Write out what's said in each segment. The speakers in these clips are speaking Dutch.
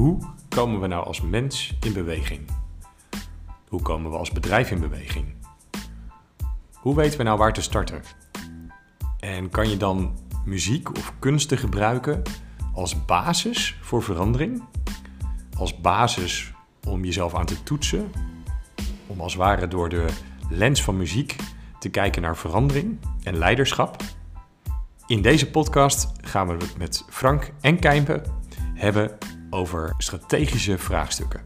Hoe komen we nou als mens in beweging? Hoe komen we als bedrijf in beweging? Hoe weten we nou waar te starten? En kan je dan muziek of kunsten gebruiken als basis voor verandering? Als basis om jezelf aan te toetsen? Om als ware door de lens van muziek te kijken naar verandering en leiderschap? In deze podcast gaan we het met Frank en Kijmpe hebben over strategische vraagstukken.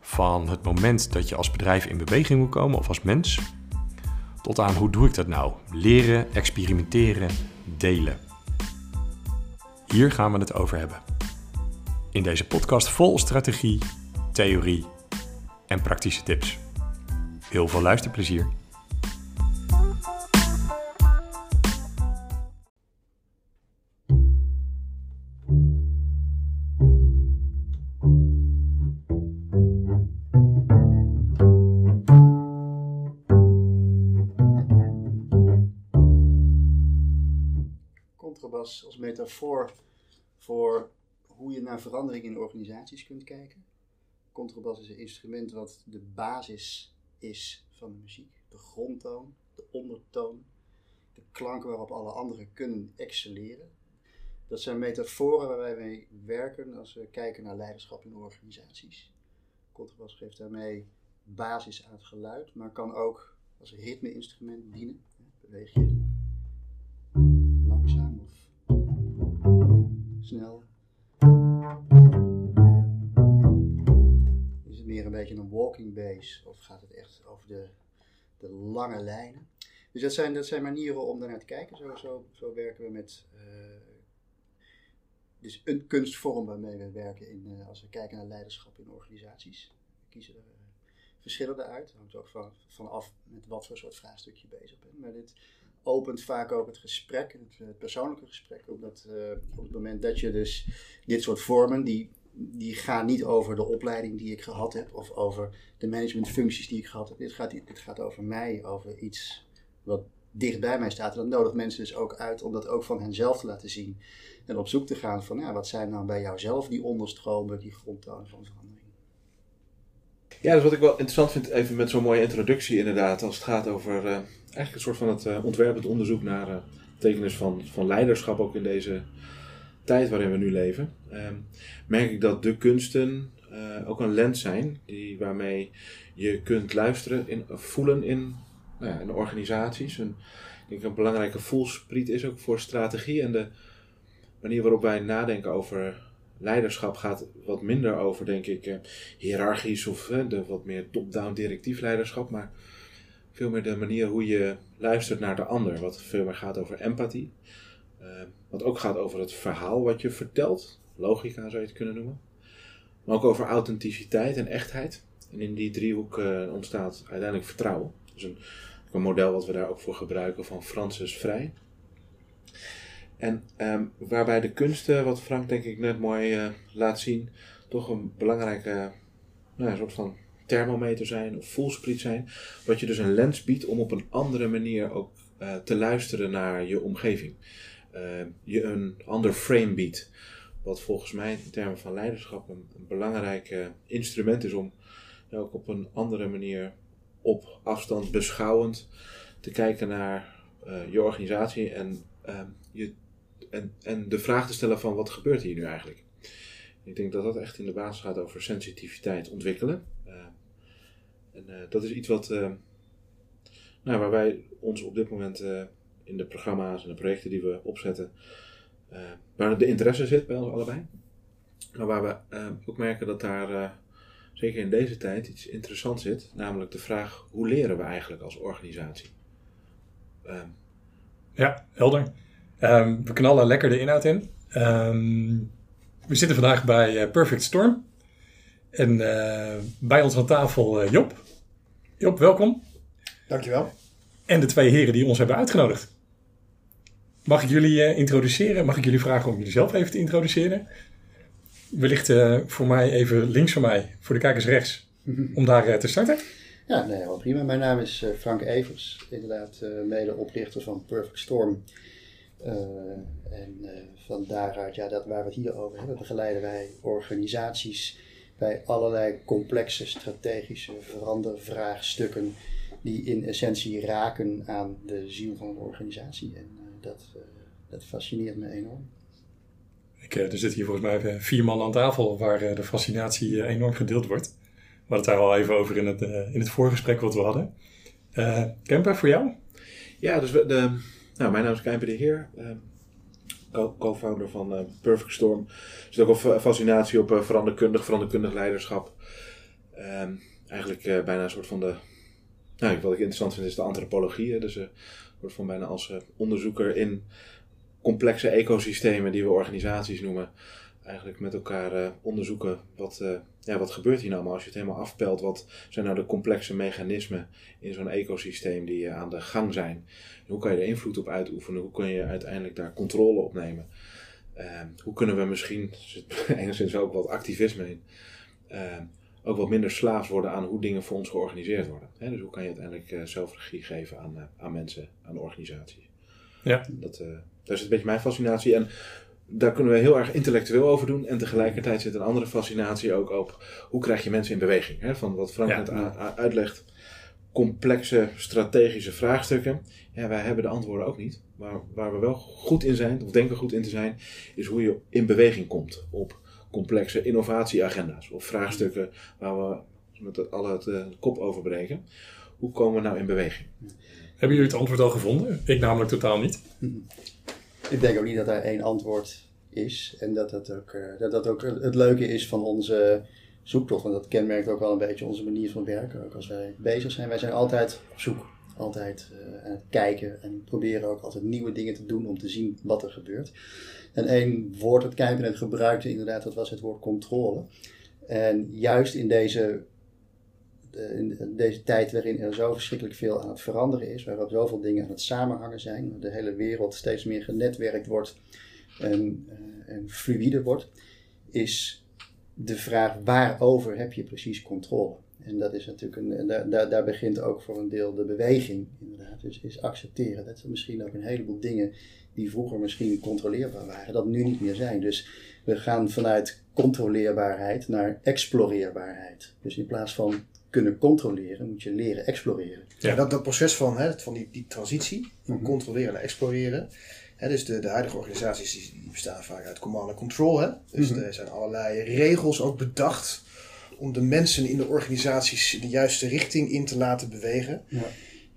Van het moment dat je als bedrijf in beweging moet komen of als mens, tot aan hoe doe ik dat nou? Leren, experimenteren, delen. Hier gaan we het over hebben. In deze podcast vol strategie, theorie en praktische tips. Heel veel luisterplezier. Contrabas als metafoor voor hoe je naar verandering in organisaties kunt kijken. Contrabas is een instrument wat de basis is van de muziek. De grondtoon, de ondertoon, de klanken waarop alle anderen kunnen excelleren. Dat zijn metaforen waar wij mee werken als we kijken naar leiderschap in organisaties. Contrabas geeft daarmee basis aan het geluid, maar kan ook als ritme-instrument dienen. Beweeg je snel. Is het meer een beetje een walking bass of gaat het echt over de, de lange lijnen? Dus dat zijn, dat zijn manieren om daarnaar te kijken. Zo, zo, zo werken we met. eh, dus een kunstvorm waarmee we werken in, eh, als we kijken naar leiderschap in organisaties. We kiezen er eh, verschillende uit. Het hangt ook van, vanaf met wat voor soort vraagstuk je bezig bent. Maar dit opent vaak ook het gesprek, het eh, persoonlijke gesprek. Omdat eh, op het moment dat je dus dit soort vormen, die, die gaan niet over de opleiding die ik gehad heb. Of over de managementfuncties die ik gehad heb. Dit gaat, dit gaat over mij, over iets wat dicht bij mij staat. En dat nodigt mensen dus ook uit om dat ook van henzelf te laten zien. En op zoek te gaan van, ja, wat zijn nou bij jouzelf die onderstromen, die grondtonen van verandering. Ja, dus wat ik wel interessant vind, even met zo'n mooie introductie inderdaad, als het gaat over eh, eigenlijk een soort van het uh, ontwerp, het onderzoek naar uh, betekenis van, van leiderschap ook in deze tijd waarin we nu leven, ehm, merk ik dat de kunsten eh, ook een lens zijn die, waarmee je kunt luisteren, in, voelen in, nou ja, in organisaties. En ik denk een belangrijke voelspriet is ook voor strategie en de manier waarop wij nadenken over leiderschap gaat wat minder over, denk ik, eh, hiërarchisch of eh, de wat meer top-down directief leiderschap, maar veel meer de manier hoe je luistert naar de ander, wat veel meer gaat over empathie. Uh, wat ook gaat over het verhaal wat je vertelt, logica zou je het kunnen noemen. Maar ook over authenticiteit en echtheid. En in die driehoek uh, ontstaat uiteindelijk vertrouwen. Dus een, een model wat we daar ook voor gebruiken van Francis Vrij. En um, waarbij de kunsten, wat Frank denk ik net mooi uh, laat zien, toch een belangrijke nou, een soort van thermometer zijn of voelspriet zijn. Wat je dus een lens biedt om op een andere manier ook uh, te luisteren naar je omgeving. Uh, je een ander frame biedt. Wat volgens mij in termen van leiderschap een, een belangrijk instrument is om ook op een andere manier op afstand beschouwend te kijken naar je organisatie en je en, en de vraag te stellen van wat gebeurt hier nu eigenlijk? Ik denk dat dat echt in de basis gaat over sensitiviteit ontwikkelen. Uh, en uh, dat is iets wat, uh, nou, waar wij ons op dit moment in de programma's en de projecten die we opzetten, waar de interesse zit bij ons allebei. Maar waar we ook merken dat daar zeker in deze tijd iets interessants zit, namelijk de vraag hoe leren we eigenlijk als organisatie? ja, helder. Um, we knallen lekker de inhoud in. Um, we zitten vandaag bij uh, Perfect Storm. En uh, bij ons aan tafel uh, Job. Job, welkom. Dankjewel. En de twee heren die ons hebben uitgenodigd. Mag ik jullie introduceren? Mag ik jullie vragen om jullie zelf even te introduceren? Wellicht voor mij even links van mij, voor de kijkers rechts, om daar te starten. Ja, nee, wel prima. Mijn naam is Frank Evers, inderdaad medeoprichter van Perfect Storm. En van daaruit, ja, dat waar we het hier over hebben, begeleiden wij organisaties bij allerlei complexe strategische verandervraagstukken die in essentie raken aan de ziel van een organisatie. En dat, dat fascineert me enorm. Ik, er zitten hier volgens mij vier man aan tafel waar de fascinatie enorm gedeeld wordt. We hadden het daar al even over in het, in het voorgesprek wat we hadden. Uh, Kemper, voor jou? Ja, dus de, nou, mijn naam is Kemper de Heer, uh, co-founder van uh, Perfect Storm. Er zit ook een fascinatie op veranderkundig, veranderkundig leiderschap. Ehm, eigenlijk bijna een soort van de, nou, wat ik interessant vind is de antropologie. Dus een soort van bijna als onderzoeker in complexe ecosystemen die we organisaties noemen eigenlijk met elkaar uh, onderzoeken wat, uh, ja, wat gebeurt hier nou maar als je het helemaal afpelt. Wat zijn nou de complexe mechanismen in zo'n ecosysteem die uh, aan de gang zijn? hoe kan je er invloed op uitoefenen? Hoe kun je uiteindelijk daar controle op nemen? Ehm, hoe kunnen we misschien, er zit enigszins ook wat activisme in, ehm, ook wat minder slaafs worden aan hoe dingen voor ons georganiseerd worden? Hè? Dus hoe kan je uiteindelijk zelf regie geven aan, aan mensen, aan organisaties? Ja. Dat, dat is een beetje mijn fascinatie. En daar kunnen we heel erg intellectueel over doen. En tegelijkertijd zit een andere fascinatie ook op hoe krijg je mensen in beweging. Hè? Van wat Frank net uitlegt. Complexe strategische vraagstukken. Ja, wij hebben de antwoorden ook niet. Maar waar we wel goed in zijn, of denken goed in te zijn, is hoe je in beweging komt op complexe innovatieagenda's. Of vraagstukken waar we met alle het uh, kop over breken. Hoe komen we nou in beweging? Hebben jullie het antwoord al gevonden? Ik namelijk totaal niet. Ik denk ook niet dat daar één antwoord is. En dat dat ook, uh, dat dat ook het leuke is van onze zoektocht. Want dat kenmerkt ook wel een beetje onze manier van werken. Ook als wij bezig zijn. Wij zijn altijd op zoek. Altijd uh, aan het kijken. En proberen ook altijd nieuwe dingen te doen om te zien wat er gebeurt. En één woord dat Kijken net gebruikte inderdaad, dat was het woord controle. En juist in deze in deze tijd waarin er zo verschrikkelijk veel aan het veranderen is, waarop zoveel dingen aan het samenhangen zijn, de hele wereld steeds meer genetwerkt wordt en, uh, en fluïde wordt, is de vraag waarover heb je precies controle? En dat is natuurlijk een, daar, daar, daar begint ook voor een deel de beweging, inderdaad. Dus is accepteren dat er misschien ook een heleboel dingen die vroeger misschien controleerbaar waren, dat nu niet meer zijn. Dus we gaan vanuit controleerbaarheid naar exploreerbaarheid. Dus in plaats van kunnen controleren, moet je leren exploreren. Ja, dat, dat proces van, hè, van die, die transitie, van mhm. controleren naar exploreren. Hè, dus de, de huidige organisaties die bestaan vaak uit command and control. Hè? Dus mhm. er zijn allerlei regels ook bedacht om de mensen in de organisaties de juiste richting in te laten bewegen. Ja.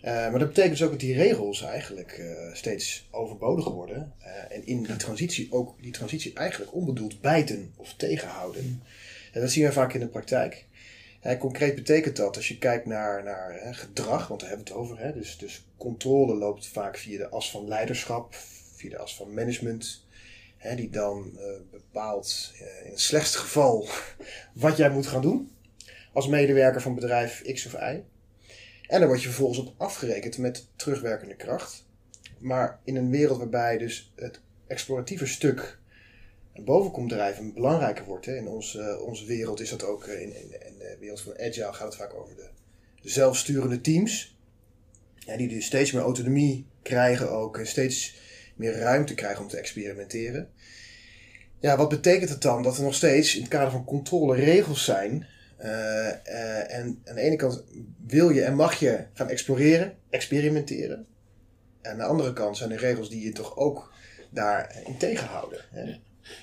Uh, maar dat betekent dus ook dat die regels eigenlijk uh, steeds overbodig worden. Uh, en in die transitie ook die transitie eigenlijk onbedoeld bijten of tegenhouden. En dat zien we vaak in de praktijk concreet betekent dat, als je kijkt naar, naar gedrag, want daar hebben we het over, hè, dus, dus controle loopt vaak via de as van leiderschap, via de as van management, hè, die dan bepaalt in het slechtste geval wat jij moet gaan doen als medewerker van bedrijf X of Y. En daar word je vervolgens op afgerekend met terugwerkende kracht. Maar in een wereld waarbij dus het exploratieve stuk boven komt drijven belangrijker wordt. Hè. In onze, onze wereld is dat ook, in, in, in, de wereld van Agile gaat het vaak over de, de zelfsturende teams. Ja, die dus steeds meer autonomie krijgen ook en steeds meer ruimte krijgen om te experimenteren. Ja, wat betekent het dan? Dat er nog steeds in het kader van controle regels zijn. Uh, uh, en aan de ene kant wil je en mag je gaan exploreren, experimenteren. En aan de andere kant zijn er regels die je toch ook daarin tegenhouden. Hè?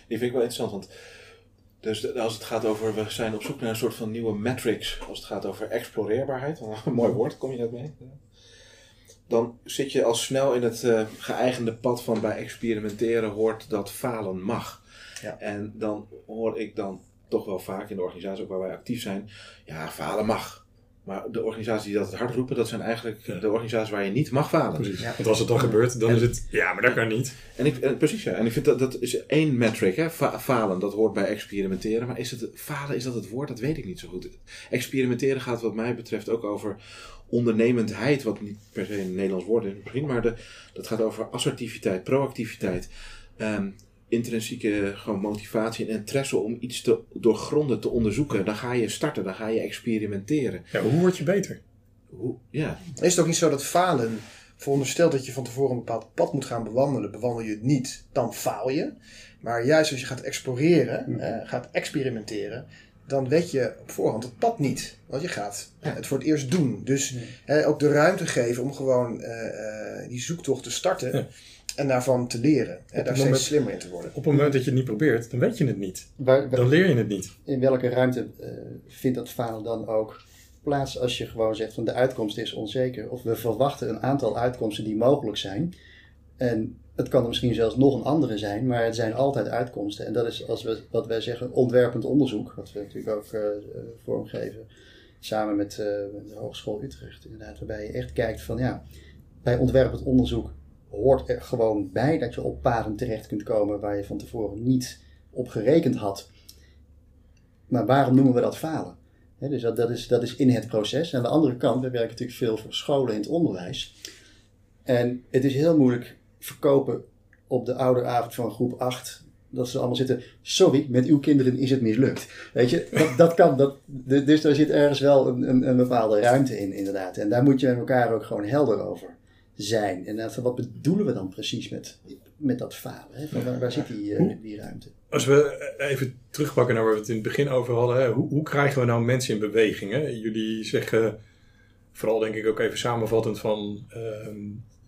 Die vind ik wel interessant, want dus als het gaat over, we zijn op zoek naar een soort van nieuwe metrics, als het gaat over exploreerbaarheid, een mooi woord, kom je dat mee? Dan zit je al snel in het uh, geëigende pad van bij experimenteren hoort dat falen mag. Ja. En dan hoor ik dan toch wel vaak in de organisatie ook waar wij actief zijn, ja, falen mag. Maar de organisaties die dat het hard roepen, dat zijn eigenlijk de organisaties waar je niet mag falen. Precies. Ja. Want als het dan gebeurt, dan is het, ja, maar dat kan niet. En ik, precies, ja. En ik vind dat, dat is één metric, hè. falen, dat hoort bij experimenteren. Maar is het, falen, is dat het woord? Dat weet ik niet zo goed. Experimenteren gaat wat mij betreft ook over ondernemendheid, wat niet per se een Nederlands woord is misschien, maar de, dat gaat over assertiviteit, proactiviteit. Um, intrinsieke gewoon motivatie en interesse om iets te doorgronden, te onderzoeken. Dan ga je starten, dan ga je experimenteren. Ja, hoe word je beter? Hoe, ja. Is het ook niet zo dat falen veronderstelt dat je van tevoren een bepaald pad moet gaan bewandelen. Bewandel je het niet, dan faal je. Maar juist als je gaat exploreren, Mhm. eh, gaat experimenteren, dan weet je op voorhand het pad niet. Want je gaat eh, het voor het eerst doen. Dus eh, ook de ruimte geven om gewoon eh, eh, die zoektocht te starten Ja. En daarvan te leren. Het daar moment- steeds slimmer in te worden. Op het moment dat je het niet probeert, dan weet je het niet. Waar- waar- Dan leer je het niet. in welke ruimte eh, vindt dat falen dan ook plaats als je gewoon zegt van de uitkomst is onzeker. Of we verwachten een aantal uitkomsten die mogelijk zijn. En het kan er misschien zelfs nog een andere zijn, maar het zijn altijd uitkomsten. En dat is als we, wat wij zeggen ontwerpend onderzoek, wat we natuurlijk ook eh, eh, vormgeven samen met, eh, met de Hogeschool Utrecht. Inderdaad, waarbij je echt kijkt van ja, bij ontwerpend onderzoek hoort er gewoon bij dat je op paden terecht kunt komen waar je van tevoren niet op gerekend had. Maar waarom noemen we dat falen? Dus dat, is, dat is in het proces. Aan de andere kant, we werken natuurlijk veel voor scholen in het onderwijs. En het is heel moeilijk verkopen op de ouderavond van groep 8. Dat ze allemaal zitten, sorry, met uw kinderen is het mislukt. Weet je, dat, dat kan. Dat, dus daar zit ergens wel een, een, een bepaalde ruimte in, inderdaad. En daar moet je met elkaar ook gewoon helder over zijn. En van wat bedoelen we dan precies met, met dat falen? Hè? Van waar, waar zit die, eh, die ruimte? Als we even terugpakken naar waar we het in het begin over hadden. Hè, hoe, hoe krijgen we nou mensen in beweging? Hè? Jullie zeggen, vooral denk ik ook even samenvattend van... ehm,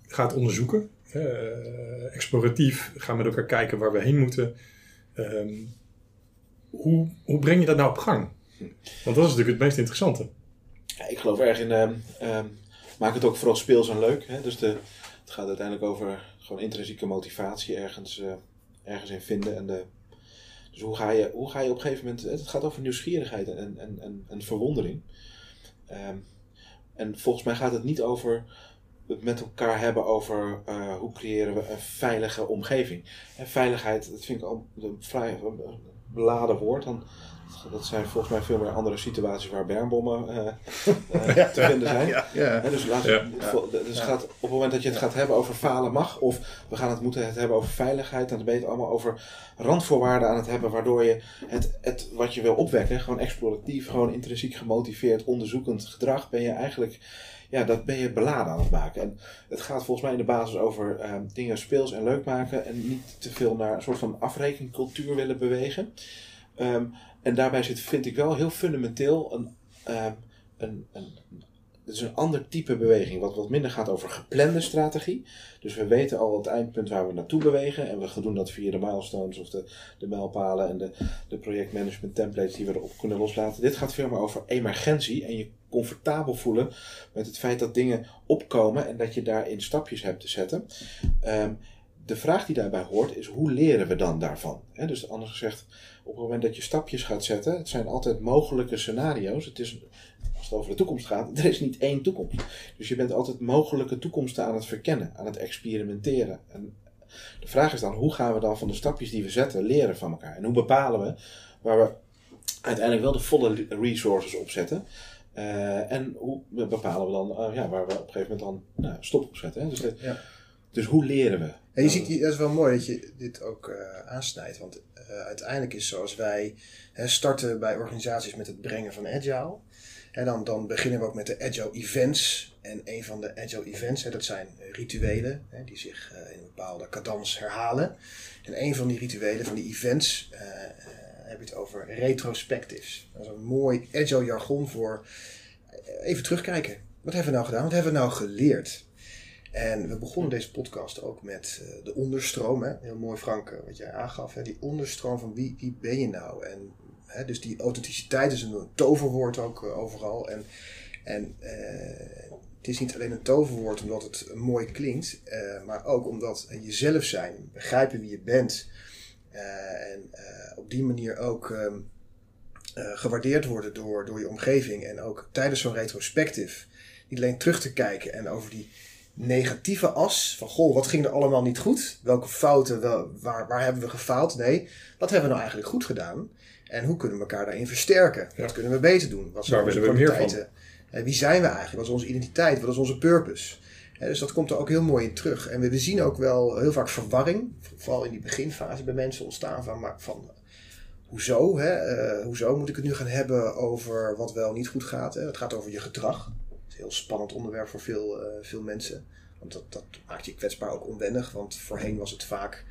ga het onderzoeken. eh, exploratief. Ga met elkaar kijken waar we heen moeten. Ehm, hoe, hoe breng je dat nou op gang? Want dat is natuurlijk het meest interessante. Ja, ik geloof erg in. ehm, ehm, maak het ook vooral speels en leuk. Hè? Dus de, het gaat uiteindelijk over gewoon intrinsieke motivatie ergens, eh, ergens in vinden. En de, dus hoe ga, je, hoe ga je op een gegeven moment. Het gaat over nieuwsgierigheid en, en, en, en verwondering. Ehm, en volgens mij gaat het niet over het met elkaar hebben over eh, hoe creëren we een veilige omgeving. En veiligheid, dat vind ik al een vrij beladen woord. Dan, dat zijn volgens mij veel meer andere situaties waar bermbommen eh, eh, te vinden zijn. Ja. Hè, dus laat, Ja. dus het gaat, op het moment dat je het gaat hebben over falen mag, of we gaan het moeten het hebben over veiligheid, dan ben je het allemaal over randvoorwaarden aan het hebben, waardoor je het, het wat je wil opwekken, gewoon exploratief, gewoon intrinsiek gemotiveerd, onderzoekend gedrag, ben je eigenlijk, ja, dat ben je beladen aan het maken. En het gaat volgens mij in de basis over eh, dingen speels en leuk maken en niet te veel naar een soort van afrekencultuur willen bewegen. Ehm, en daarbij zit, vind ik wel heel fundamenteel een, ehm, een, een, het is een ander type beweging, wat wat minder gaat over geplande strategie. Dus we weten al het eindpunt waar we naartoe bewegen. En we doen dat via de milestones of de, de mijlpalen en de, de projectmanagement templates die we erop kunnen loslaten. Dit gaat veel meer over emergentie en je comfortabel voelen met het feit dat dingen opkomen en dat je daarin stapjes hebt te zetten. Ehm, de vraag die daarbij hoort is hoe leren we dan daarvan? Hè, dus anders gezegd, op het moment dat je stapjes gaat zetten, het zijn altijd mogelijke scenario's. Het is, als het over de toekomst gaat, er is niet één toekomst. Dus je bent altijd mogelijke toekomsten aan het verkennen, aan het experimenteren. En de vraag is dan, hoe gaan we dan van de stapjes die we zetten leren van elkaar? En hoe bepalen we waar we uiteindelijk wel de volle resources op zetten? Eh, en hoe bepalen we dan eh, ja, waar we op een gegeven moment dan nou, stop op zetten? Dus. Dus hoe leren we? En je ziet, dat is wel mooi dat je dit ook eh, aansnijdt. Want eh, uiteindelijk is zoals wij hè, starten bij organisaties met het brengen van agile. En dan, dan beginnen we ook met de agile events. En een van de agile events, hè, dat zijn rituelen hè, die zich eh, in een bepaalde cadans herhalen. En een van die rituelen, van die events, heb je het over retrospectives. Dat is een mooi agile jargon voor even terugkijken. Wat hebben we nou gedaan? Wat hebben we nou geleerd? En we begonnen deze podcast ook met eh, de onderstroom. Hè? Heel mooi Frank, eh, wat jij aangaf. Hè? Die onderstroom van wie, wie ben je nou? En, hè, dus die authenticiteit is een toverwoord ook eh, overal. En, en het is niet alleen een toverwoord omdat het mooi klinkt. maar ook omdat jezelf zijn, begrijpen wie je bent. en op die manier ook ehm, eh, gewaardeerd worden door, door je omgeving. En ook tijdens zo'n retrospectief niet alleen terug te kijken en over die negatieve as. Van goh, wat ging er allemaal niet goed? Welke fouten, wel, waar, waar hebben we gefaald? Nee, wat hebben we nou eigenlijk goed gedaan? En hoe kunnen we elkaar daarin versterken? Ja. Wat kunnen we beter doen? Wat zijn onze kwaliteiten? En wie zijn we eigenlijk? Wat is onze identiteit? Wat is onze purpose? Hè, dus dat komt er ook heel mooi in terug. En we, we zien ook wel heel vaak verwarring, vooral in die beginfase bij mensen ontstaan van, maar van hoezo? Hè? Eh, hoezo moet ik het nu gaan hebben over wat wel niet goed gaat? Hè? Het gaat over je gedrag. Heel spannend onderwerp voor veel, eh, veel mensen. Want dat, dat maakt je kwetsbaar ook onwennig. Want voorheen was het vaak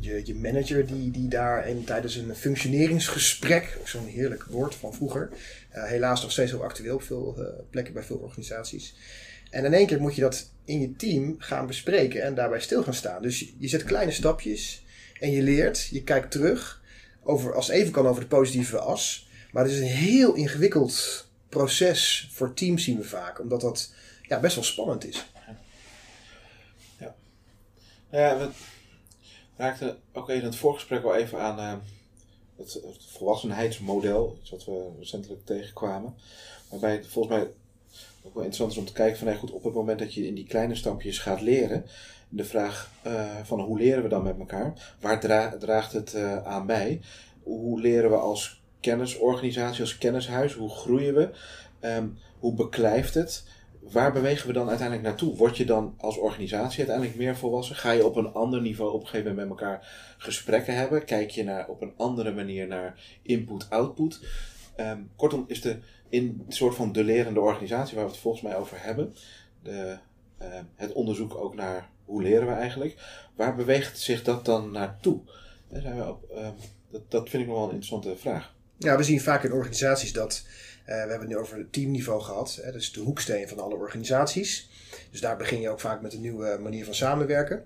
je, je manager die, die daar en tijdens een functioneringsgesprek, ook zo'n heerlijk woord van vroeger, uh, helaas nog steeds heel actueel op veel uh, plekken bij veel organisaties. En in één keer moet je dat in je team gaan bespreken en daarbij stil gaan staan. Dus je, zet kleine stapjes en je leert, je kijkt terug, over, als even kan over de positieve as. Maar het is een heel ingewikkeld proces voor teams zien we vaak, omdat dat ja, best wel spannend is. Ja, ja we raakten ook in het voorgesprek al even aan uh, het, volwassenheidsmodel, iets wat we recentelijk tegenkwamen. Waarbij het volgens mij ook wel interessant is om te kijken van, goed, op het moment dat je in die kleine stapjes gaat leren, de vraag uh, van hoe leren we dan met elkaar? Waar dra draagt het uh, aan bij? Hoe leren we als kennisorganisatie, als kennishuis? Hoe groeien we? Um, hoe beklijft het? Waar bewegen we dan uiteindelijk naartoe? Word je dan als organisatie uiteindelijk meer volwassen? Ga je op een ander niveau op een gegeven moment met elkaar gesprekken hebben? Kijk je naar, op een andere manier naar input-output? Um, kortom, is de in soort van de lerende organisatie waar we het volgens mij over hebben, de, uh, het onderzoek ook naar hoe leren we eigenlijk, waar beweegt zich dat dan naartoe? zijn we op, dat, dat vind ik nog wel een interessante vraag. Ja, we zien vaak in organisaties dat uh, we hebben het nu over het teamniveau gehad. Hè, is de hoeksteen van alle organisaties. Dus daar begin je ook vaak met een nieuwe manier van samenwerken.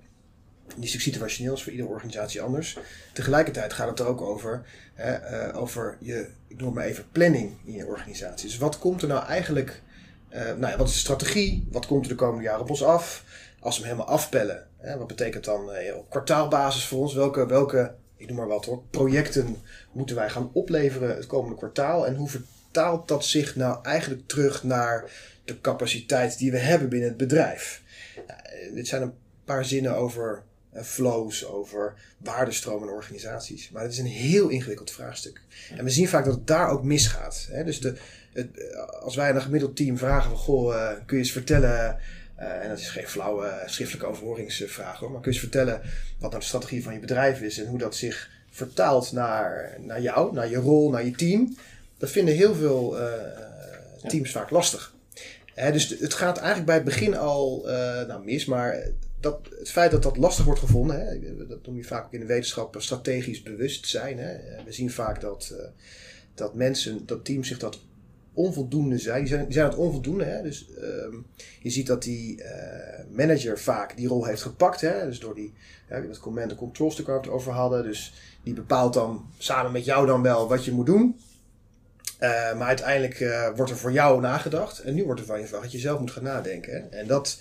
Die is situationeel, is voor iedere organisatie anders. Tegelijkertijd gaat het er ook over, hè, uh, over je, ik noem maar even, planning in je organisatie. Dus wat komt er nou eigenlijk, uh, nou ja, wat is de strategie? Wat komt er de komende jaren op ons af? Als we hem helemaal afpellen, hè, wat betekent dan op kwartaalbasis voor ons? Welke, welke, ik noem maar wat hoor, projecten moeten wij gaan opleveren het komende kwartaal? En hoe vertaalt dat zich nou eigenlijk terug naar de capaciteit die we hebben binnen het bedrijf? Nou, dit zijn een paar zinnen over flows, over waardestromen en organisaties. Maar het is een heel ingewikkeld vraagstuk. En we zien vaak dat het daar ook misgaat. Hè? Dus de, het, als wij aan een gemiddeld team vragen van, goh, kun je eens vertellen... Uh, en dat is geen flauwe schriftelijke overhoringsvraag hoor. Maar kun je eens vertellen wat nou de strategie van je bedrijf is en hoe dat zich vertaalt naar, naar jou, naar je rol, naar je team. Dat vinden heel veel uh, teams ja. vaak lastig. Hè, dus het gaat eigenlijk bij het begin al nou, mis, maar dat, het feit dat dat lastig wordt gevonden, hè, dat noem je vaak ook in de wetenschap strategisch bewustzijn. Hè. We zien vaak dat, dat mensen, dat teams zich dat onvoldoende zijn. Die zijn, het onvoldoende. Hè. Dus uh, je ziet dat die uh, manager vaak die rol heeft gepakt. Hè. Dus door die, dat command and control stuk waar we het over hadden. Dus die bepaalt dan samen met jou dan wel wat je moet doen. Uh, maar uiteindelijk uh, wordt er voor jou nagedacht. En nu wordt er van je gevraagd dat je zelf moet gaan nadenken. Hè. En dat,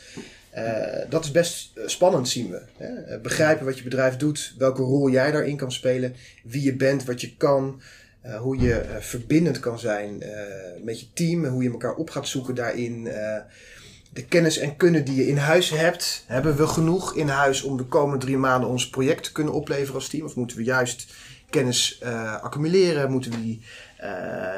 dat is best spannend, zien we. Hè. Begrijpen wat je bedrijf doet, welke rol jij daarin kan spelen, wie je bent, wat je kan, hoe je verbindend kan zijn met je team, hoe je elkaar op gaat zoeken daarin. de kennis en kunnen die je in huis hebt, hebben we genoeg in huis om de komende drie maanden ons project te kunnen opleveren als team? Of moeten we juist kennis accumuleren? Moeten we die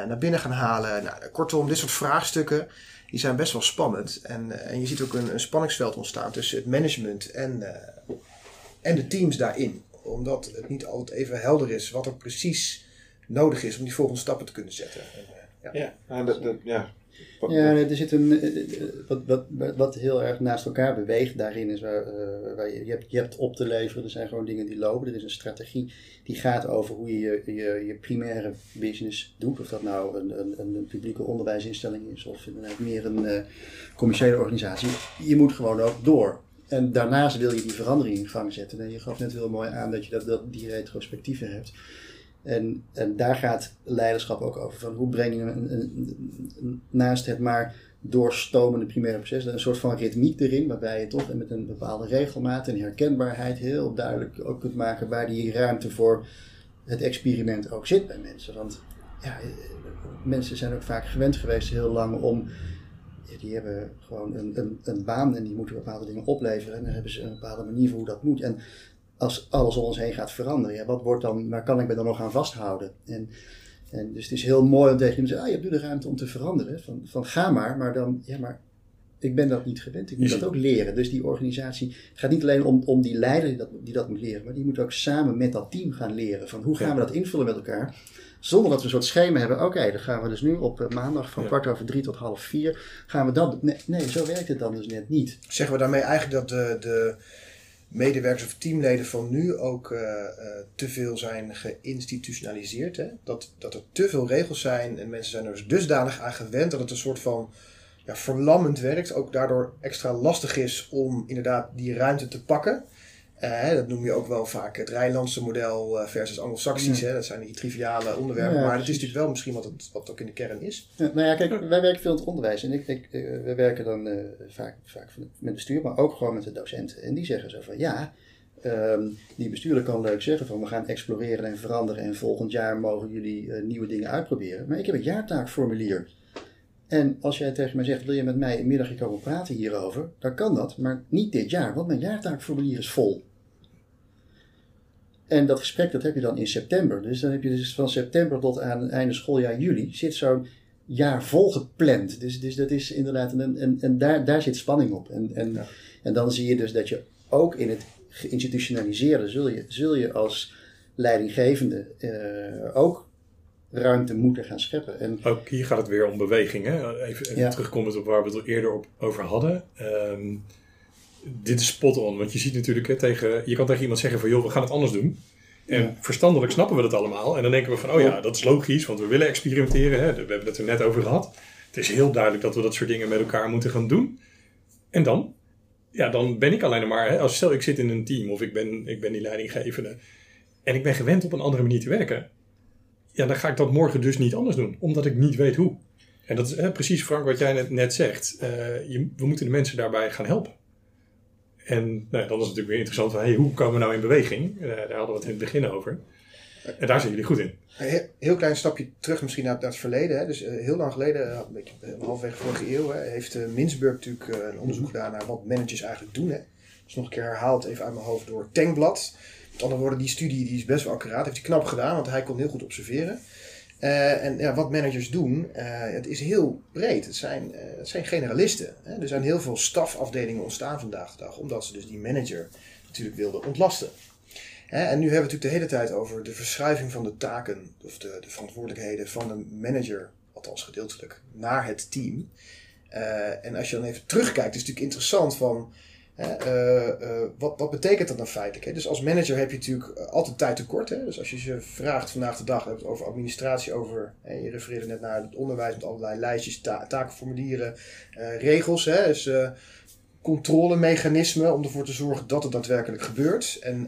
naar binnen gaan halen. Nou, kortom, dit soort vraagstukken die zijn best wel spannend. En, en je ziet ook een, een, spanningsveld ontstaan tussen het management en, en de teams daarin. Omdat het niet altijd even helder is wat er precies nodig is om die volgende stappen te kunnen zetten. En, ja, ja, dat, dat, ja. Ja, er zit een. Wat, wat, wat heel erg naast elkaar beweegt daarin is waar, uh, waar je, je, hebt, je hebt op te leveren. Er zijn gewoon dingen die lopen. Er is een strategie die gaat over hoe je je, je, je primaire business doet. Of dat nou een, een, een publieke onderwijsinstelling is of meer een uh, commerciële organisatie. Je moet gewoon ook door. En daarnaast wil je die verandering in gang zetten. En je gaf net heel mooi aan dat je dat, dat die retrospectieven hebt. En, en daar gaat leiderschap ook over. Van hoe breng je een, een, naast het maar doorstomende primaire proces een soort van ritmiek erin, waarbij je toch met een bepaalde regelmaat en herkenbaarheid heel duidelijk ook kunt maken waar die ruimte voor het experiment ook zit bij mensen. Want ja, mensen zijn ook vaak gewend geweest heel lang om die hebben gewoon een, een, een, baan en die moeten bepaalde dingen opleveren. En dan hebben ze een bepaalde manier voor hoe dat moet. En als alles om ons heen gaat veranderen, ja, wat wordt dan, waar kan ik me dan nog aan vasthouden? En, en dus het is heel mooi om tegen je te zeggen, ah, je hebt nu de ruimte om te veranderen. Van, van ga maar, maar dan, ja, maar ik ben dat niet gewend. Ik moet dat ook leren. Dus die organisatie, gaat niet alleen om, om die leider die dat, die dat moet leren, maar die moet ook samen met dat team gaan leren. Van hoe gaan we dat invullen met elkaar? Zonder dat we een soort schema hebben. Oké, dan gaan we dus nu op eh, maandag van Ja. kwart over drie tot half vier. Gaan we dat. Nee, nee, zo werkt het dan dus net niet. Zeggen we daarmee eigenlijk dat de, de medewerkers of teamleden van nu ook eh, eh, te veel zijn geïnstitutionaliseerd? Hè? Dat, dat er te veel regels zijn en mensen zijn er dus dusdanig aan gewend dat het een soort van ja, verlammend werkt. Ook daardoor extra lastig is om inderdaad die ruimte te pakken. Eh, dat noem je ook wel vaak het Rijnlandse model eh, versus Anglo-Saxisch. Dat zijn die triviale onderwerpen. Ja, maar het is natuurlijk wel misschien wat het, wat ook in de kern is. Ja, nou ja, kijk, wij werken veel in het onderwijs. En ik, ik, eh, wij werken dan vaak, vaak met bestuur, maar ook gewoon met de docenten. En die zeggen zo van ja. ehm, die bestuurder kan leuk zeggen van we gaan exploreren en veranderen en volgend jaar mogen jullie nieuwe dingen uitproberen. Maar ik heb een jaartaakformulier. En als jij tegen mij zegt, wil je met mij een middagje komen praten hierover, dan kan dat, maar niet dit jaar, want mijn jaartaakformulier is vol. En dat gesprek dat heb je dan in september. Dus dan heb je dus van september tot aan het einde schooljaar juli zit zo'n jaar volgepland. Dus, dus dat is inderdaad, en, en, en daar, daar zit spanning op. En, en, Ja. en dan zie je dus dat je ook in het geïnstitutionaliseerde zul je, zul je als leidinggevende eh, ook ruimte moeten gaan scheppen. En Ook hier gaat het weer om beweging. Hè? Even, even Ja. terugkomend op waar we het al eerder op, over hadden. Ehm, dit is spot on. Want je ziet natuurlijk, hè, tegen, je kan tegen iemand zeggen van joh, we gaan het anders doen. En Ja. verstandelijk snappen we dat allemaal. En dan denken we van, oh ja, dat is logisch, want we willen experimenteren. Hè? We hebben het er net over gehad. Het is heel duidelijk dat we dat soort dingen met elkaar moeten gaan doen. En dan? Ja, dan ben ik alleen maar, hè, als stel ik zit in een team of ik ben, ik ben die leidinggevende. En ik ben gewend op een andere manier te werken. Ja, dan ga ik dat morgen dus niet anders doen, omdat ik niet weet hoe. En dat is hè, precies, Frank, wat jij net, net zegt. Eh, je, we moeten de mensen daarbij gaan helpen. En nou, dan is het natuurlijk weer interessant van, hoe komen we nou in beweging? Eh, daar hadden we het in het begin over. En daar zijn jullie goed in. Een heel, klein stapje terug misschien naar, het verleden. Hè. Dus eh, heel lang geleden, eh, een beetje halfwege vorige eeuw, hè, heeft uh, Minsburg natuurlijk een onderzoek gedaan naar wat managers eigenlijk doen. Hè. Dus nog een keer herhaald even uit mijn hoofd door Tankblad. Met andere woorden, die studie die is best wel accuraat. Heeft hij knap gedaan, want hij kon heel goed observeren. Uh, en ja, wat managers doen, uh, het is heel breed. Het zijn, uh, het zijn generalisten. Hè? Er zijn heel veel stafafdelingen ontstaan vandaag de dag, omdat ze dus die manager natuurlijk wilden ontlasten. Hè? En nu hebben we natuurlijk de hele tijd over de verschuiving van de taken, of de, de verantwoordelijkheden van de manager, althans gedeeltelijk, naar het team. En als je dan even terugkijkt, is het natuurlijk interessant van. Uh, uh, wat, wat, betekent dat nou feitelijk? Hè? Dus als manager heb je natuurlijk altijd tijd tekort. Hè? Dus als je ze vraagt vandaag de dag, het over administratie, over, hè, je refereerde net naar het onderwijs met allerlei lijstjes, ta takenformulieren, regels. Hè? Dus controlemechanismen om ervoor te zorgen dat het daadwerkelijk gebeurt. En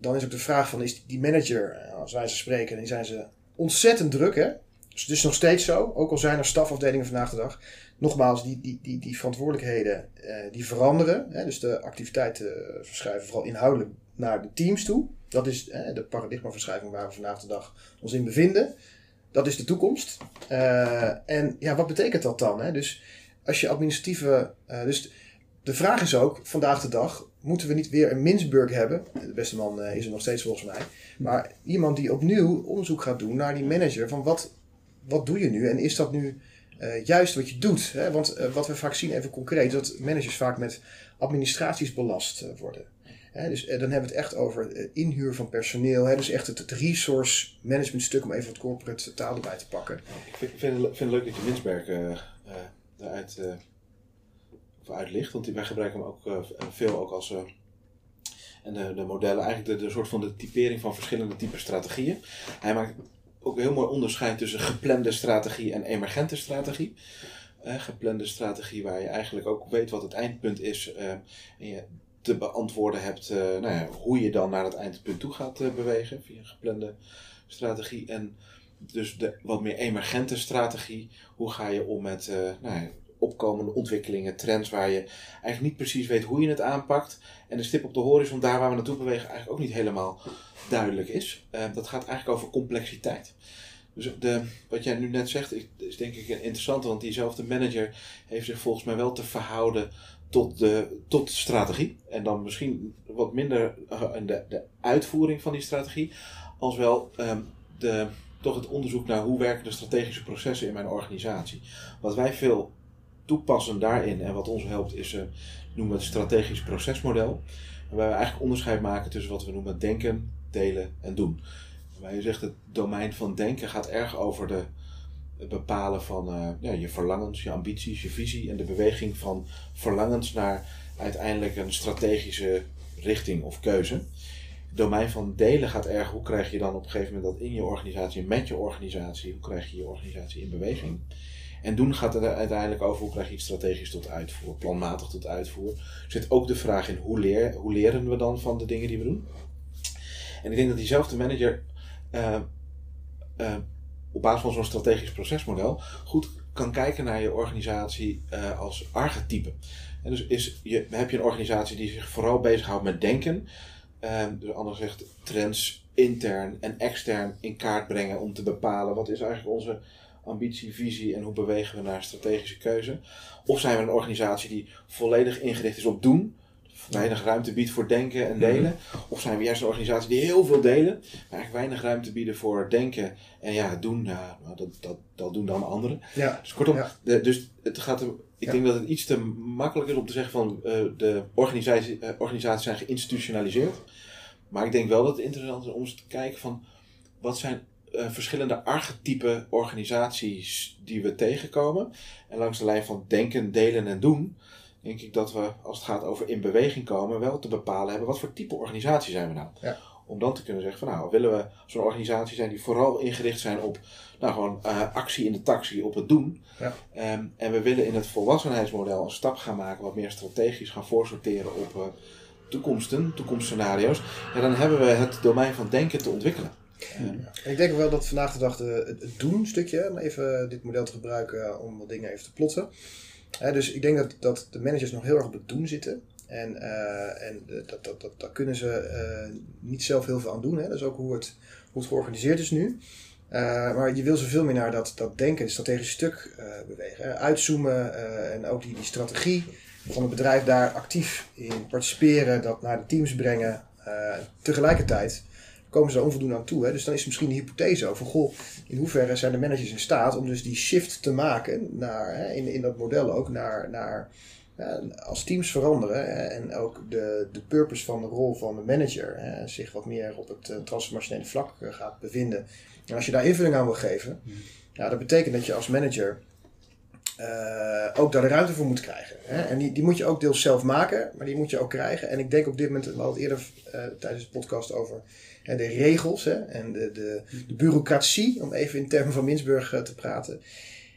dan is ook de vraag van, is die manager, als wij ze spreken, dan zijn ze ontzettend druk. Hè? Dus het is nog steeds zo, ook al zijn er stafafdelingen vandaag de dag nogmaals, die, die, die, die verantwoordelijkheden uh, die veranderen. Hè, dus de activiteiten uh, verschuiven vooral inhoudelijk naar de teams toe. Dat is uh, de paradigmaverschuiving waar we vandaag de dag ons in bevinden. Dat is de toekomst. Uh, en ja, wat betekent dat dan? Hè? Dus als je administratieve. dus de vraag is ook vandaag de dag: moeten we niet weer een Minsburg hebben? De beste man is er nog steeds volgens mij. Maar iemand die opnieuw onderzoek gaat doen naar die manager: van wat, wat doe je nu? En is dat nu uh, juist wat je doet. Hè? Want uh, wat we vaak zien, even concreet, dat managers vaak met administraties belast uh, worden. Hè? Dus dan hebben we het echt over inhuur van personeel. Hè? Dus echt het, resource management stuk om even het corporate taal erbij te pakken. Ik vind, vind, het leuk dat je Winsberg daaruit uitlicht. Want wij gebruiken hem ook veel ook als... en de, de modellen, eigenlijk de, soort van de typering van verschillende typen strategieën. Hij maakt ook een heel mooi onderscheid tussen geplande strategie en emergente strategie. Uh, geplande strategie waar je eigenlijk ook weet wat het eindpunt is uh, en je te beantwoorden hebt uh, nou ja, hoe je dan naar het eindpunt toe gaat bewegen via een geplande strategie. En dus de wat meer emergente strategie, hoe ga je om met nou ja, opkomende ontwikkelingen, trends waar je eigenlijk niet precies weet hoe je het aanpakt. En de stip op de horizon, daar waar we naartoe bewegen, eigenlijk ook niet helemaal duidelijk is. Uh, dat gaat eigenlijk over complexiteit. Dus de, wat jij nu net zegt, is denk ik interessant, want diezelfde manager heeft zich volgens mij wel te verhouden tot de, tot strategie. En dan misschien wat minder uh, de, de uitvoering van die strategie, als wel um, de, toch het onderzoek naar hoe werken de strategische processen in mijn organisatie. Wat wij veel toepassen daarin en wat ons helpt is, uh, noemen we het strategisch procesmodel. Waarbij we eigenlijk onderscheid maken tussen wat we noemen denken, delen en doen. waar je zegt het domein van denken gaat erg over de, het bepalen van eh, je verlangens, je ambities, je visie en de beweging van verlangens naar uiteindelijk een strategische richting of keuze. Het domein van delen gaat erg hoe krijg je dan op een gegeven moment dat in je organisatie, met je organisatie, hoe krijg je je organisatie in beweging. En doen gaat er uiteindelijk over hoe krijg je iets strategisch tot uitvoer, planmatig tot uitvoer. Er zit ook de vraag in hoe, leer, hoe leren we dan van de dingen die we doen. En ik denk dat diezelfde manager uh, uh, op basis van zo'n strategisch procesmodel goed kan kijken naar je organisatie uh, als archetype. En dus is je, heb je een organisatie die zich vooral bezighoudt met denken, dus anders zegt trends intern en extern in kaart brengen om te bepalen wat is eigenlijk onze ambitie, visie en hoe bewegen we naar strategische keuze. Of zijn we een organisatie die volledig ingericht is op doen, weinig ruimte biedt voor denken en delen. Of zijn we juist een organisatie die heel veel delen, maar eigenlijk weinig ruimte bieden voor denken en ja, doen, ja, nou, dat, dat, dat doen dan anderen. Ja. Dus kortom, Ja. de, dus het gaat er, ik Ja. denk dat het iets te makkelijk is om te zeggen van eh, de organisatie, eh, organisaties zijn geïnstitutionaliseerd. Maar ik denk wel dat het interessant is om eens te kijken van wat zijn eh, verschillende archetype organisaties die we tegenkomen. En langs de lijn van denken, delen en doen, denk ik dat we, als het gaat over in beweging komen, wel te bepalen hebben wat voor type organisatie zijn we nou. Ja. Om dan te kunnen zeggen van nou, willen we zo'n organisatie zijn die vooral ingericht zijn op nou, gewoon eh, actie in de taxi, op het doen. Ja. Ehm, en we willen in het volwassenheidsmodel een stap gaan maken, wat meer strategisch gaan voorsorteren op eh, toekomsten, toekomstscenario's. Ja, dan hebben we het domein van denken te ontwikkelen. En ik denk wel dat vandaag de dag de, het, doen stukje, om even dit model te gebruiken om wat dingen even te plotten. Dus ik denk dat, dat de managers nog heel erg op het doen zitten. En, eh, en eh, dat, dat, dat, daar kunnen ze eh, niet zelf heel veel aan doen. Hè. Dat is ook hoe het, hoe het georganiseerd is nu. Eh, maar je wil zoveel meer naar dat, dat denken, het strategische stuk eh, bewegen. Uitzoomen eh, en ook die, die strategie van het bedrijf daar actief in participeren, dat naar de teams brengen. Eh, tegelijkertijd komen ze onvoldoende aan toe. Hè? Dus dan is misschien de hypothese over, goh, in hoeverre zijn de managers in staat om dus die shift te maken naar, hè, in, in dat model ook, naar, naar ja, als teams veranderen hè, en ook de, de purpose van de rol van de manager hè, zich wat meer op het eh, transformationele vlak eh, gaat bevinden. En als je daar invulling aan wil geven, ja, dat betekent dat je als manager eh, ook daar de ruimte voor moet krijgen. Hè? En die, die moet je ook deels zelf maken, maar die moet je ook krijgen. En ik denk op dit moment, we hadden het eerder tijdens de podcast over de regels hè, en de, de, de bureaucratie, om even in termen van Minsburg eh, te praten.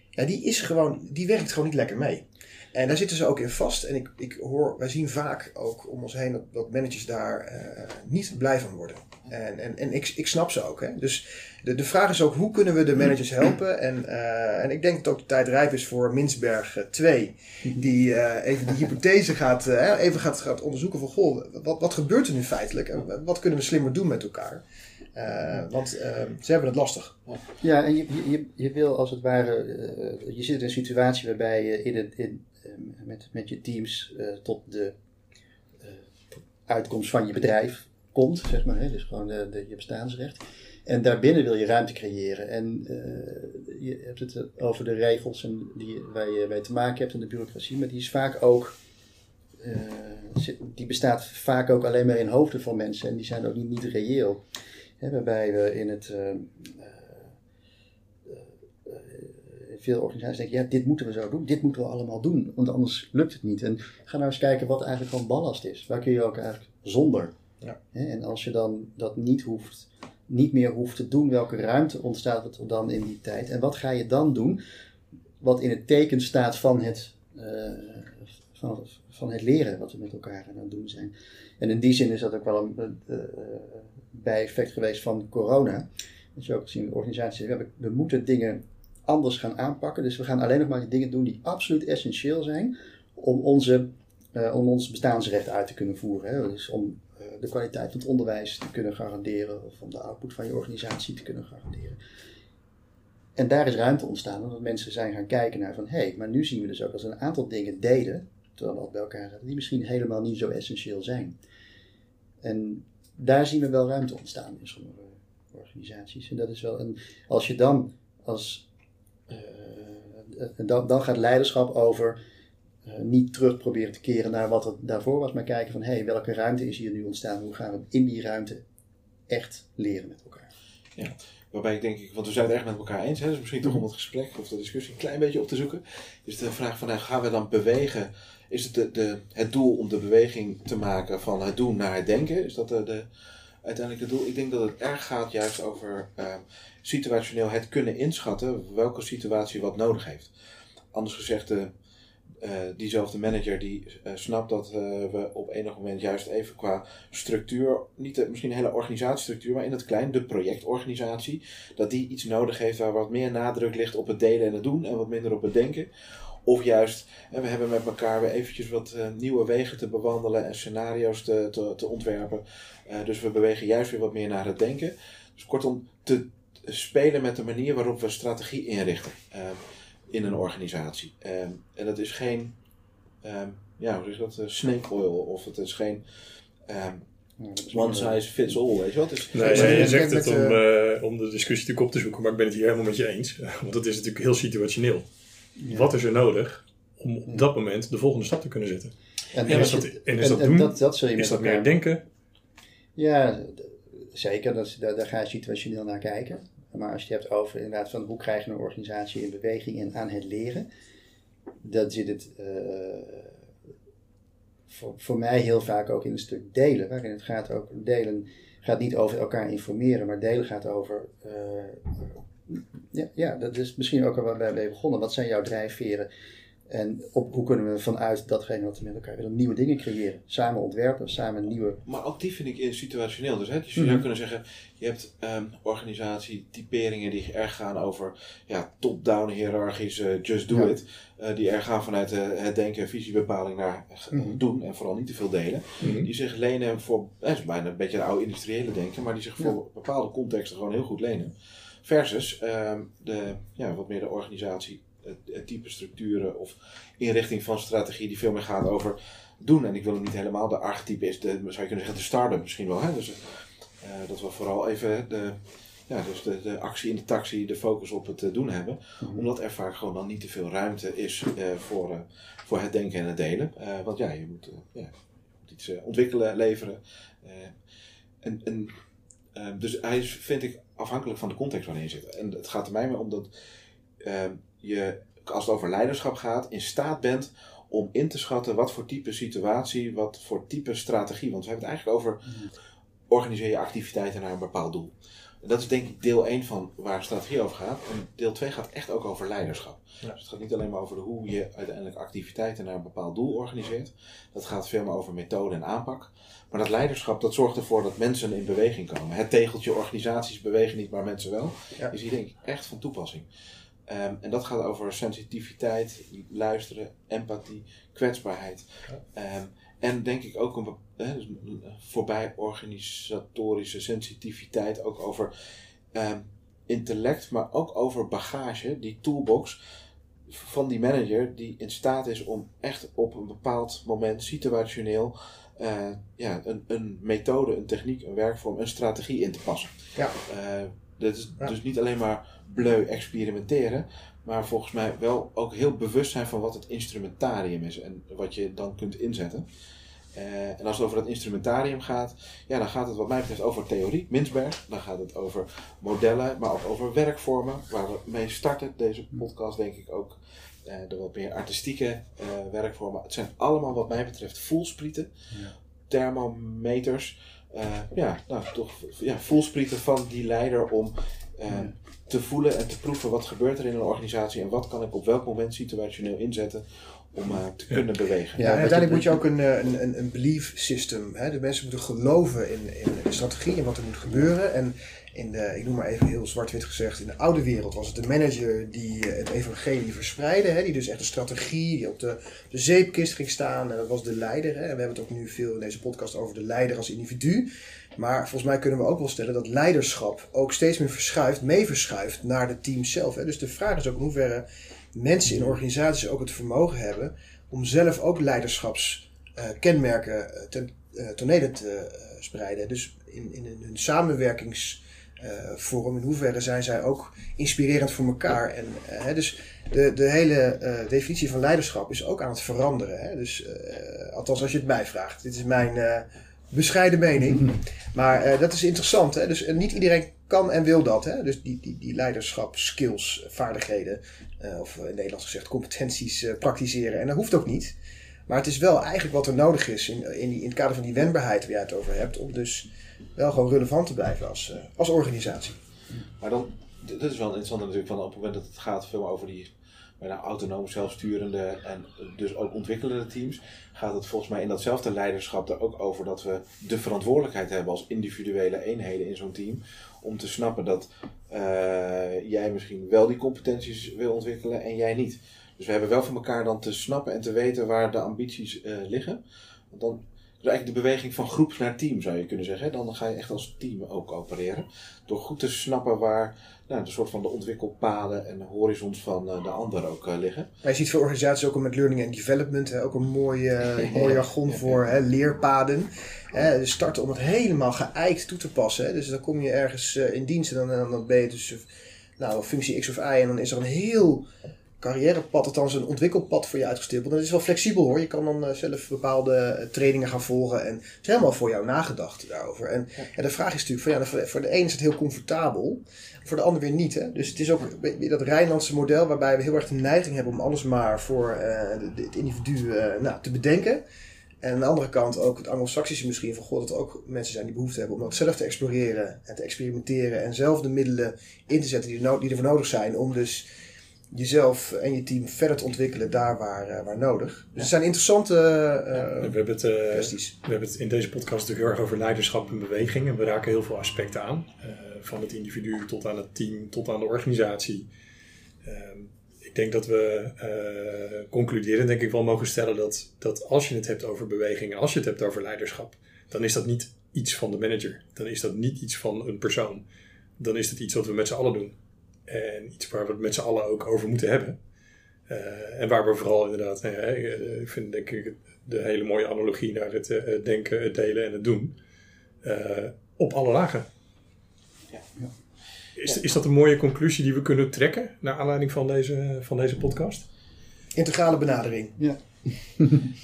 Ja, die is gewoon, die werkt gewoon niet lekker mee. En daar zitten ze ook in vast. En ik, ik hoor, wij zien vaak ook om ons heen dat, dat managers daar eh, niet blij van worden. En, en, en ik, ik snap ze ook. Hè? Dus de, de vraag is ook hoe kunnen we de managers helpen? En, eh, en ik denk dat ook de tijd rijp is voor Minsberg eh, 2. Die eh, even die hypothese gaat, even gaat, gaat onderzoeken van goh, wat, wat gebeurt er nu feitelijk? En wat kunnen we slimmer doen met elkaar? Want eh, ze hebben het lastig. Ja, en je, je- je, wil als het ware, je zit in een situatie waarbij je in het, in, met, met je teams eh, tot de eh, uitkomst van je bedrijf komt, zeg maar. Hè? Dus gewoon de, je bestaansrecht. En daarbinnen wil je ruimte creëren. En eh, je hebt het over de regels en die, waar je mee te maken hebt en de bureaucratie, maar die is vaak ook. die bestaat vaak ook alleen maar in hoofden van mensen en die zijn ook niet, niet reëel. Hè, waarbij we in het. Veel organisaties denken, ja, dit moeten we zo doen, dit moeten we allemaal doen, want anders lukt het niet. En ga nou eens kijken wat eigenlijk gewoon ballast is. Waar kun je ook eigenlijk zonder. Ja. Hè, En als je dan dat niet hoeft, niet meer hoeft te doen, welke ruimte ontstaat er dan in die tijd? En wat ga je dan doen, wat in het teken staat van het, eh, van, van het leren, wat we met elkaar aan het doen zijn. En in die zin is dat ook wel een eh, bijeffect geweest van corona. Dat je ook gezien in organisaties we, we moeten dingen anders gaan aanpakken. Dus we gaan alleen nog maar die dingen doen die absoluut essentieel zijn om, onze, eh, om ons bestaansrecht uit te kunnen voeren. Hè. Dus om eh, de kwaliteit van het onderwijs te kunnen garanderen of om de output van je organisatie te kunnen garanderen. En daar is ruimte ontstaan, omdat mensen zijn gaan kijken naar van hé, hey, maar nu zien we dus ook als een aantal dingen deden, terwijl we dat bij elkaar zetten, die misschien helemaal niet zo essentieel zijn. En daar zien we wel ruimte ontstaan in sommige organisaties. En dat is wel, en als je dan als dan, dan gaat leiderschap over eh, niet terug proberen te keren naar wat het daarvoor was, maar kijken van hé, hey, welke ruimte is hier nu ontstaan? Hoe gaan we in die ruimte echt leren met elkaar? Waarbij ik denk, ik, want we zijn het erg met elkaar eens, hè, dus misschien toch om het gesprek of de discussie een klein beetje op te zoeken, is de vraag van, nou, gaan we dan bewegen? Is het de, de, het doel om de beweging te maken van het doen naar het denken? Is dat de, de uiteindelijk het doel? Ik denk dat het erg gaat juist over uh, situationeel het kunnen inschatten welke situatie wat nodig heeft. Anders gezegd, de, uh, diezelfde manager die uh, snapt dat we op enig moment juist even qua structuur, niet de, misschien een hele organisatiestructuur, maar in het klein, de projectorganisatie, dat die iets nodig heeft waar wat meer nadruk ligt op het delen en het doen en wat minder op het denken. Of juist, we hebben met elkaar weer eventjes wat nieuwe wegen te bewandelen en scenario's te, te, te ontwerpen. dus we bewegen juist weer wat meer naar het denken. Dus kortom, te spelen met de manier waarop we strategie inrichten in een organisatie. Um, en dat is geen, um, ja, hoe zeg dat, uh, snake oil of het is geen one size fits all, weet je wat? Dus, nee, nee, je zegt het om, uh, om de discussie natuurlijk op te zoeken, maar ik ben het hier helemaal met je eens. Want het is natuurlijk heel situationeel. Ja. Wat is er nodig om op dat moment de volgende stap te kunnen zetten? En, en is dat, en is dat doen? Dat, dat zul je is dat meer denken? Ja, zeker. Dat, daar, daar ga je situationeel naar kijken. Maar als je het hebt over inderdaad van hoe krijg je een organisatie in beweging en aan het leren, dan zit het uh, voor, voor mij heel vaak ook in een stuk delen. Waarin het gaat ook, delen gaat niet over elkaar informeren, maar delen gaat over, uh, ja, ja, dat is misschien ook al waar wij mee begonnen. Wat zijn jouw drijfveren? En op, hoe kunnen we vanuit datgene wat we met elkaar willen nieuwe dingen creëren? Samen ontwerpen, samen nieuwe. Maar ook die vind ik in situationeel. Dus, hè, dus je zou mm -hmm. kunnen zeggen: je hebt um, organisatietyperingen die erg gaan over ja, top-down hiërarchische uh, just do ja. it. Uh, die erg gaan vanuit uh, het denken, visiebepaling naar mm -hmm. doen en vooral niet te veel delen. Mm -hmm. Die zich lenen voor, dat is bijna een beetje een oude industriële denken, maar die zich voor bepaalde contexten gewoon heel goed lenen. Versus um, de, ja, wat meer de organisatie type structuren of inrichting van strategie die veel meer gaat over doen. En ik wil hem niet helemaal, de archetype is, de, zou je kunnen zeggen, de start-up misschien wel. Hè? Dus uh, dat we vooral even de, ja, dus de, de actie in de taxi, de focus op het doen hebben. Mm-hmm. Omdat er vaak gewoon dan niet te veel ruimte is uh, voor, voor het denken en het delen. want ja, je moet, moet iets ontwikkelen, leveren. en, en, dus hij is, vind ik, afhankelijk van de context waarin je zit. En het gaat er mij om dat je, als het over leiderschap gaat, in staat bent om in te schatten wat voor type situatie, wat voor type strategie. Want we hebben het eigenlijk over organiseer je activiteiten naar een bepaald doel. En dat is denk ik deel 1 van waar strategie over gaat. En deel 2 gaat echt ook over leiderschap. Ja. Dus het gaat niet alleen maar over hoe je uiteindelijk activiteiten naar een bepaald doel organiseert. Dat gaat veel meer over methode en aanpak. Maar dat leiderschap, dat zorgt ervoor dat mensen in beweging komen. Het tegeltje organisaties bewegen niet, maar mensen wel. Ja. Is hier denk ik echt van toepassing. Um, en dat gaat over sensitiviteit, luisteren, empathie, kwetsbaarheid. Um, en denk ik ook een, eh, dus voorbij organisatorische sensitiviteit, ook over um, intellect, maar ook over bagage, die toolbox van die manager die in staat is om echt op een bepaald moment situationeel uh, ja, een, een methode, een techniek, een werkvorm, een strategie in te passen. Ja. Uh, dat is ja. dus niet alleen maar bleu experimenteren, maar volgens mij wel ook heel bewust zijn van wat het instrumentarium is en wat je dan kunt inzetten. Uh, en als het over dat instrumentarium gaat, ja, dan gaat het wat mij betreft over theorie, Minsberg. Dan gaat het over modellen, maar ook over werkvormen, waar we mee starten. Deze podcast denk ik ook uh, de wat meer artistieke uh, werkvormen. Het zijn allemaal wat mij betreft voelsprieten, ja. thermometers. Ja, nou toch ja, voelsprieten van die leider om ja. te voelen en te proeven wat gebeurt er in een organisatie en wat kan ik op welk moment situationeel inzetten om uh, te ja. kunnen bewegen. Ja, en uiteindelijk moet je ook een, een, een, een belief system. Hè? De mensen moeten geloven in, in de strategie en wat er moet gebeuren. En in de, ik noem maar even heel zwart-wit gezegd, in de oude wereld was het de manager die het evangelie verspreidde. Hè? Die dus echt de strategie, die op de, de zeepkist ging staan. En dat was de leider. Hè? En we hebben het ook nu veel in deze podcast over de leider als individu. Maar volgens mij kunnen we ook wel stellen dat leiderschap ook steeds meer verschuift, mee verschuift naar de team zelf. Hè? Dus de vraag is ook in hoeverre mensen in organisaties ook het vermogen hebben om zelf ook leiderschapskenmerken uh, ten uh, tonele te spreiden. Dus in, in hun samenwerkingsvorm, in hoeverre zijn zij ook inspirerend voor elkaar. En, hè, dus de, de hele definitie van leiderschap is ook aan het veranderen. Hè? Dus, althans, als je het mij vraagt. Dit is mijn bescheiden mening. Maar dat is interessant. Hè? Dus niet iedereen kan en wil dat. Hè? Dus die, die, die leiderschap, skills, vaardigheden, eh, of in Nederlands gezegd competenties praktiseren. En dat hoeft ook niet. Maar het is wel eigenlijk wat er nodig is in, in, die, in het kader van die wendbaarheid waar jij het over hebt. Om dus wel gewoon relevant te blijven als, uh, als organisatie. Maar dan, dit is wel interessant natuurlijk, van op het moment dat het gaat veel over die bijna autonoom zelfsturende en dus ook ontwikkelende teams, gaat het volgens mij in datzelfde leiderschap er ook over dat we de verantwoordelijkheid hebben als individuele eenheden in zo'n team om te snappen dat uh, jij misschien wel die competenties wil ontwikkelen en jij niet. Dus we hebben wel van elkaar dan te snappen en te weten waar de ambities uh, liggen. Want dan is eigenlijk de beweging van groep naar team zou je kunnen zeggen. Dan ga je echt als team ook opereren. Door goed te snappen waar nou, de soort van de ontwikkelpaden en de horizons van uh, de ander ook uh, liggen. Maar je ziet veel organisaties ook met learning and development, hè, ook een mooi, uh, mooi jargon voor hè, leerpaden. Hè, dus starten om het helemaal geëikt toe te passen. Hè. Dus dan kom je ergens in dienst en dan, dan ben je dus nou, functie X of Y en dan is er een heel carrièrepad, althans een ontwikkelpad voor je uitgestippeld. Dat is wel flexibel hoor. Je kan dan zelf bepaalde trainingen gaan volgen. En het is helemaal voor jou nagedacht daarover. En de vraag is natuurlijk, van, ja, voor de een is het heel comfortabel. Voor de ander weer niet. Hè? Dus het is ook dat Rijnlandse model waarbij we heel erg de neiging hebben om alles maar voor uh, het individu uh, nou, te bedenken. En aan de andere kant ook het Anglo-Saxische misschien van God dat er ook mensen zijn die behoefte hebben om dat zelf te exploreren en te experimenteren en zelf de middelen in te zetten die, er, die ervoor nodig zijn om dus jezelf en je team verder te ontwikkelen daar waar, uh, waar nodig. Dus ja. het zijn interessante uh, ja, we hebben het, uh, kwesties. We hebben het in deze podcast natuurlijk heel erg over leiderschap en beweging. En we raken heel veel aspecten aan. van het individu tot aan het team, tot aan de organisatie. Ehm, ik denk dat we concluderen, denk ik wel mogen stellen dat, dat als je het hebt over beweging en als je het hebt over leiderschap, dan is dat niet iets van de manager. Dan is dat niet iets van een persoon. Dan is het iets wat we met z'n allen doen. En iets waar we het met z'n allen ook over moeten hebben. Uh, en waar we vooral inderdaad, nou ja, ik vind denk ik de hele mooie analogie naar het uh, denken, het delen en het doen. Uh, op alle lagen. Ja. Ja. Is, is dat een mooie conclusie die we kunnen trekken naar aanleiding van deze, van deze podcast? Integrale benadering. Ja.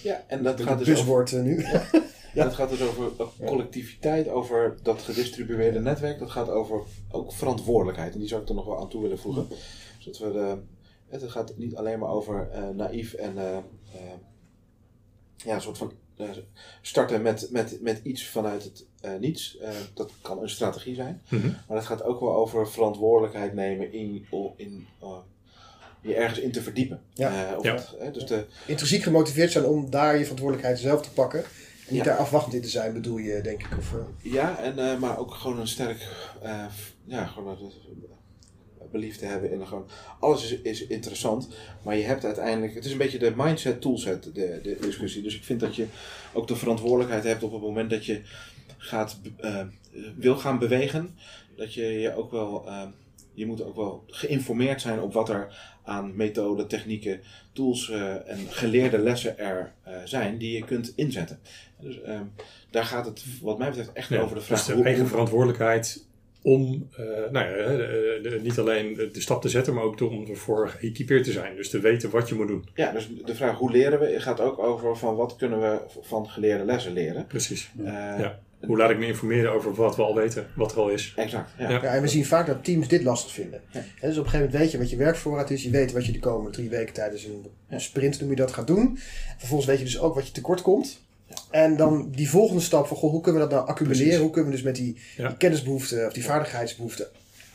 ja, en dat gaat dus buswoord over, nu. Ja. Dat gaat dus over collectiviteit, over dat gedistribueerde netwerk. Dat gaat over ook verantwoordelijkheid. En die zou ik er nog wel aan toe willen voegen. Zodat we de, het gaat niet alleen maar over uh, naïef en uh, uh, ja, een soort van starten met, met, met iets vanuit het niets. dat kan een strategie zijn. Mm -hmm. Maar het gaat ook wel over verantwoordelijkheid nemen in, in je ergens in te verdiepen. Ja. of ja. Het, dus de, Intrinsiek gemotiveerd zijn om daar je verantwoordelijkheid zelf te pakken. En niet daar afwachtend in te zijn, bedoel je, denk ik? Of, uh... Ja, en, uh, maar ook gewoon een sterk, uh, ja, gewoon belief te hebben in gewoon, alles is, is interessant, maar je hebt uiteindelijk, het is een beetje de mindset toolset, de, de discussie. Dus ik vind dat je ook de verantwoordelijkheid hebt op het moment dat je gaat, wil gaan bewegen, dat je je ook wel, je moet ook wel geïnformeerd zijn op wat er aan methoden, technieken, tools uh, en geleerde lessen er uh, zijn die je kunt inzetten. Dus uh, daar gaat het wat mij betreft echt ja, over de vraag. Dus de eigen verantwoordelijkheid om nou ja, de, de, niet alleen de stap te zetten, maar ook om ervoor geëquipeerd te zijn. Dus te weten wat je moet doen. Ja, dus de vraag hoe leren we gaat ook over van wat kunnen we van geleerde lessen leren. Precies. ja. Hoe laat ik me informeren over wat we al weten, wat er al is. Exact. Ja. Ja. en we zien vaak dat teams dit lastig vinden. Ja. Dus op een gegeven moment weet je wat je werkvoorraad is. Je weet wat je de komende drie weken tijdens een sprint, noem je dat, gaat doen. Vervolgens weet je dus ook wat je tekort komt. En dan die volgende stap van, goh, hoe kunnen we dat nou accumuleren? Precies. Hoe kunnen we dus met die, die kennisbehoeften of die vaardigheidsbehoeften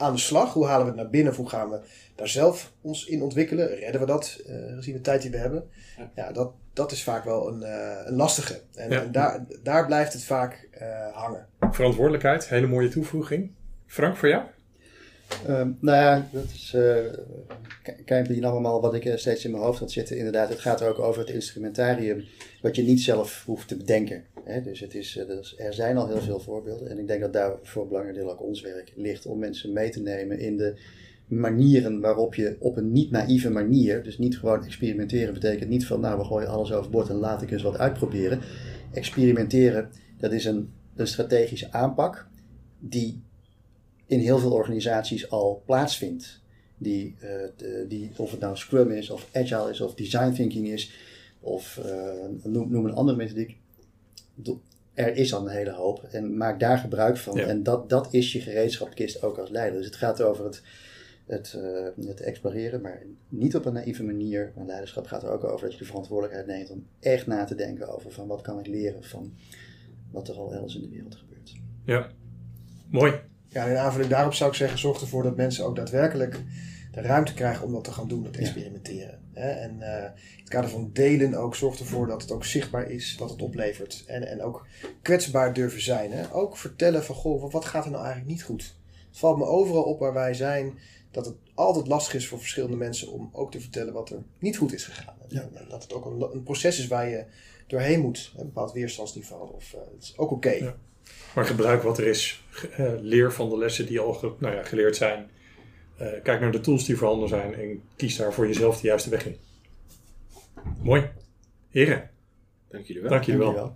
aan de slag? Hoe halen we het naar binnen? Of hoe gaan we daar zelf ons in ontwikkelen? Redden we dat, uh, gezien de tijd die we hebben? Ja, dat, dat is vaak wel een, uh, een lastige. En, ja. en, daar, daar blijft het vaak uh, hangen. Verantwoordelijkheid, hele mooie toevoeging. Frank, voor jou? Um, nou ja, dat is uh, kijk allemaal wat ik steeds in mijn hoofd had zitten. Inderdaad, het gaat er ook over het instrumentarium wat je niet zelf hoeft te bedenken. Hè? Dus, het is, dus er zijn al heel veel voorbeelden. En ik denk dat daar voor een belangrijk deel ook ons werk ligt om mensen mee te nemen in de manieren waarop je op een niet naïeve manier, dus niet gewoon experimenteren betekent niet van nou we gooien alles overboord en laat ik eens wat uitproberen. Experimenteren, dat is een, een strategische aanpak die in heel veel organisaties al plaatsvindt. Die, uh, de, die, of het nou Scrum is, of Agile is, of Design Thinking is, of uh, noem, noem, een andere methodiek. er is al een hele hoop en maak daar gebruik van. Ja. En dat, dat is je gereedschapkist ook als leider. Dus het gaat over het, het, eh, het exploreren, maar niet op een naïeve manier. Maar leiderschap gaat er ook over dat je de verantwoordelijkheid neemt om echt na te denken over van wat kan ik leren van wat er al elders in de wereld gebeurt. Ja, mooi. Ja, en in aanvulling daarop zou ik zeggen, zorg ervoor dat mensen ook daadwerkelijk de ruimte krijgen om dat te gaan doen, dat experimenteren. Hè? En eh, in het kader van delen ook, zorg ervoor dat het ook zichtbaar is wat het oplevert. En, en ook kwetsbaar durven zijn. Hè? Ook vertellen van, goh, wat- gaat er nou eigenlijk niet goed? Het valt me overal op waar wij zijn, dat het altijd lastig is voor verschillende mensen om ook te vertellen wat er niet goed is gegaan. En dat het ook een, een proces is waar je doorheen moet, een bepaald weerstandsniveau. Of, eh, het is ook oké. Ja. Maar gebruik wat er is. Eh, leer van de lessen die al ge- nou ja, geleerd zijn. Eh, kijk naar de tools die voorhanden zijn en kies daar voor jezelf de juiste weg in. Mooi. Heren, Dank jullie wel. dank jullie wel.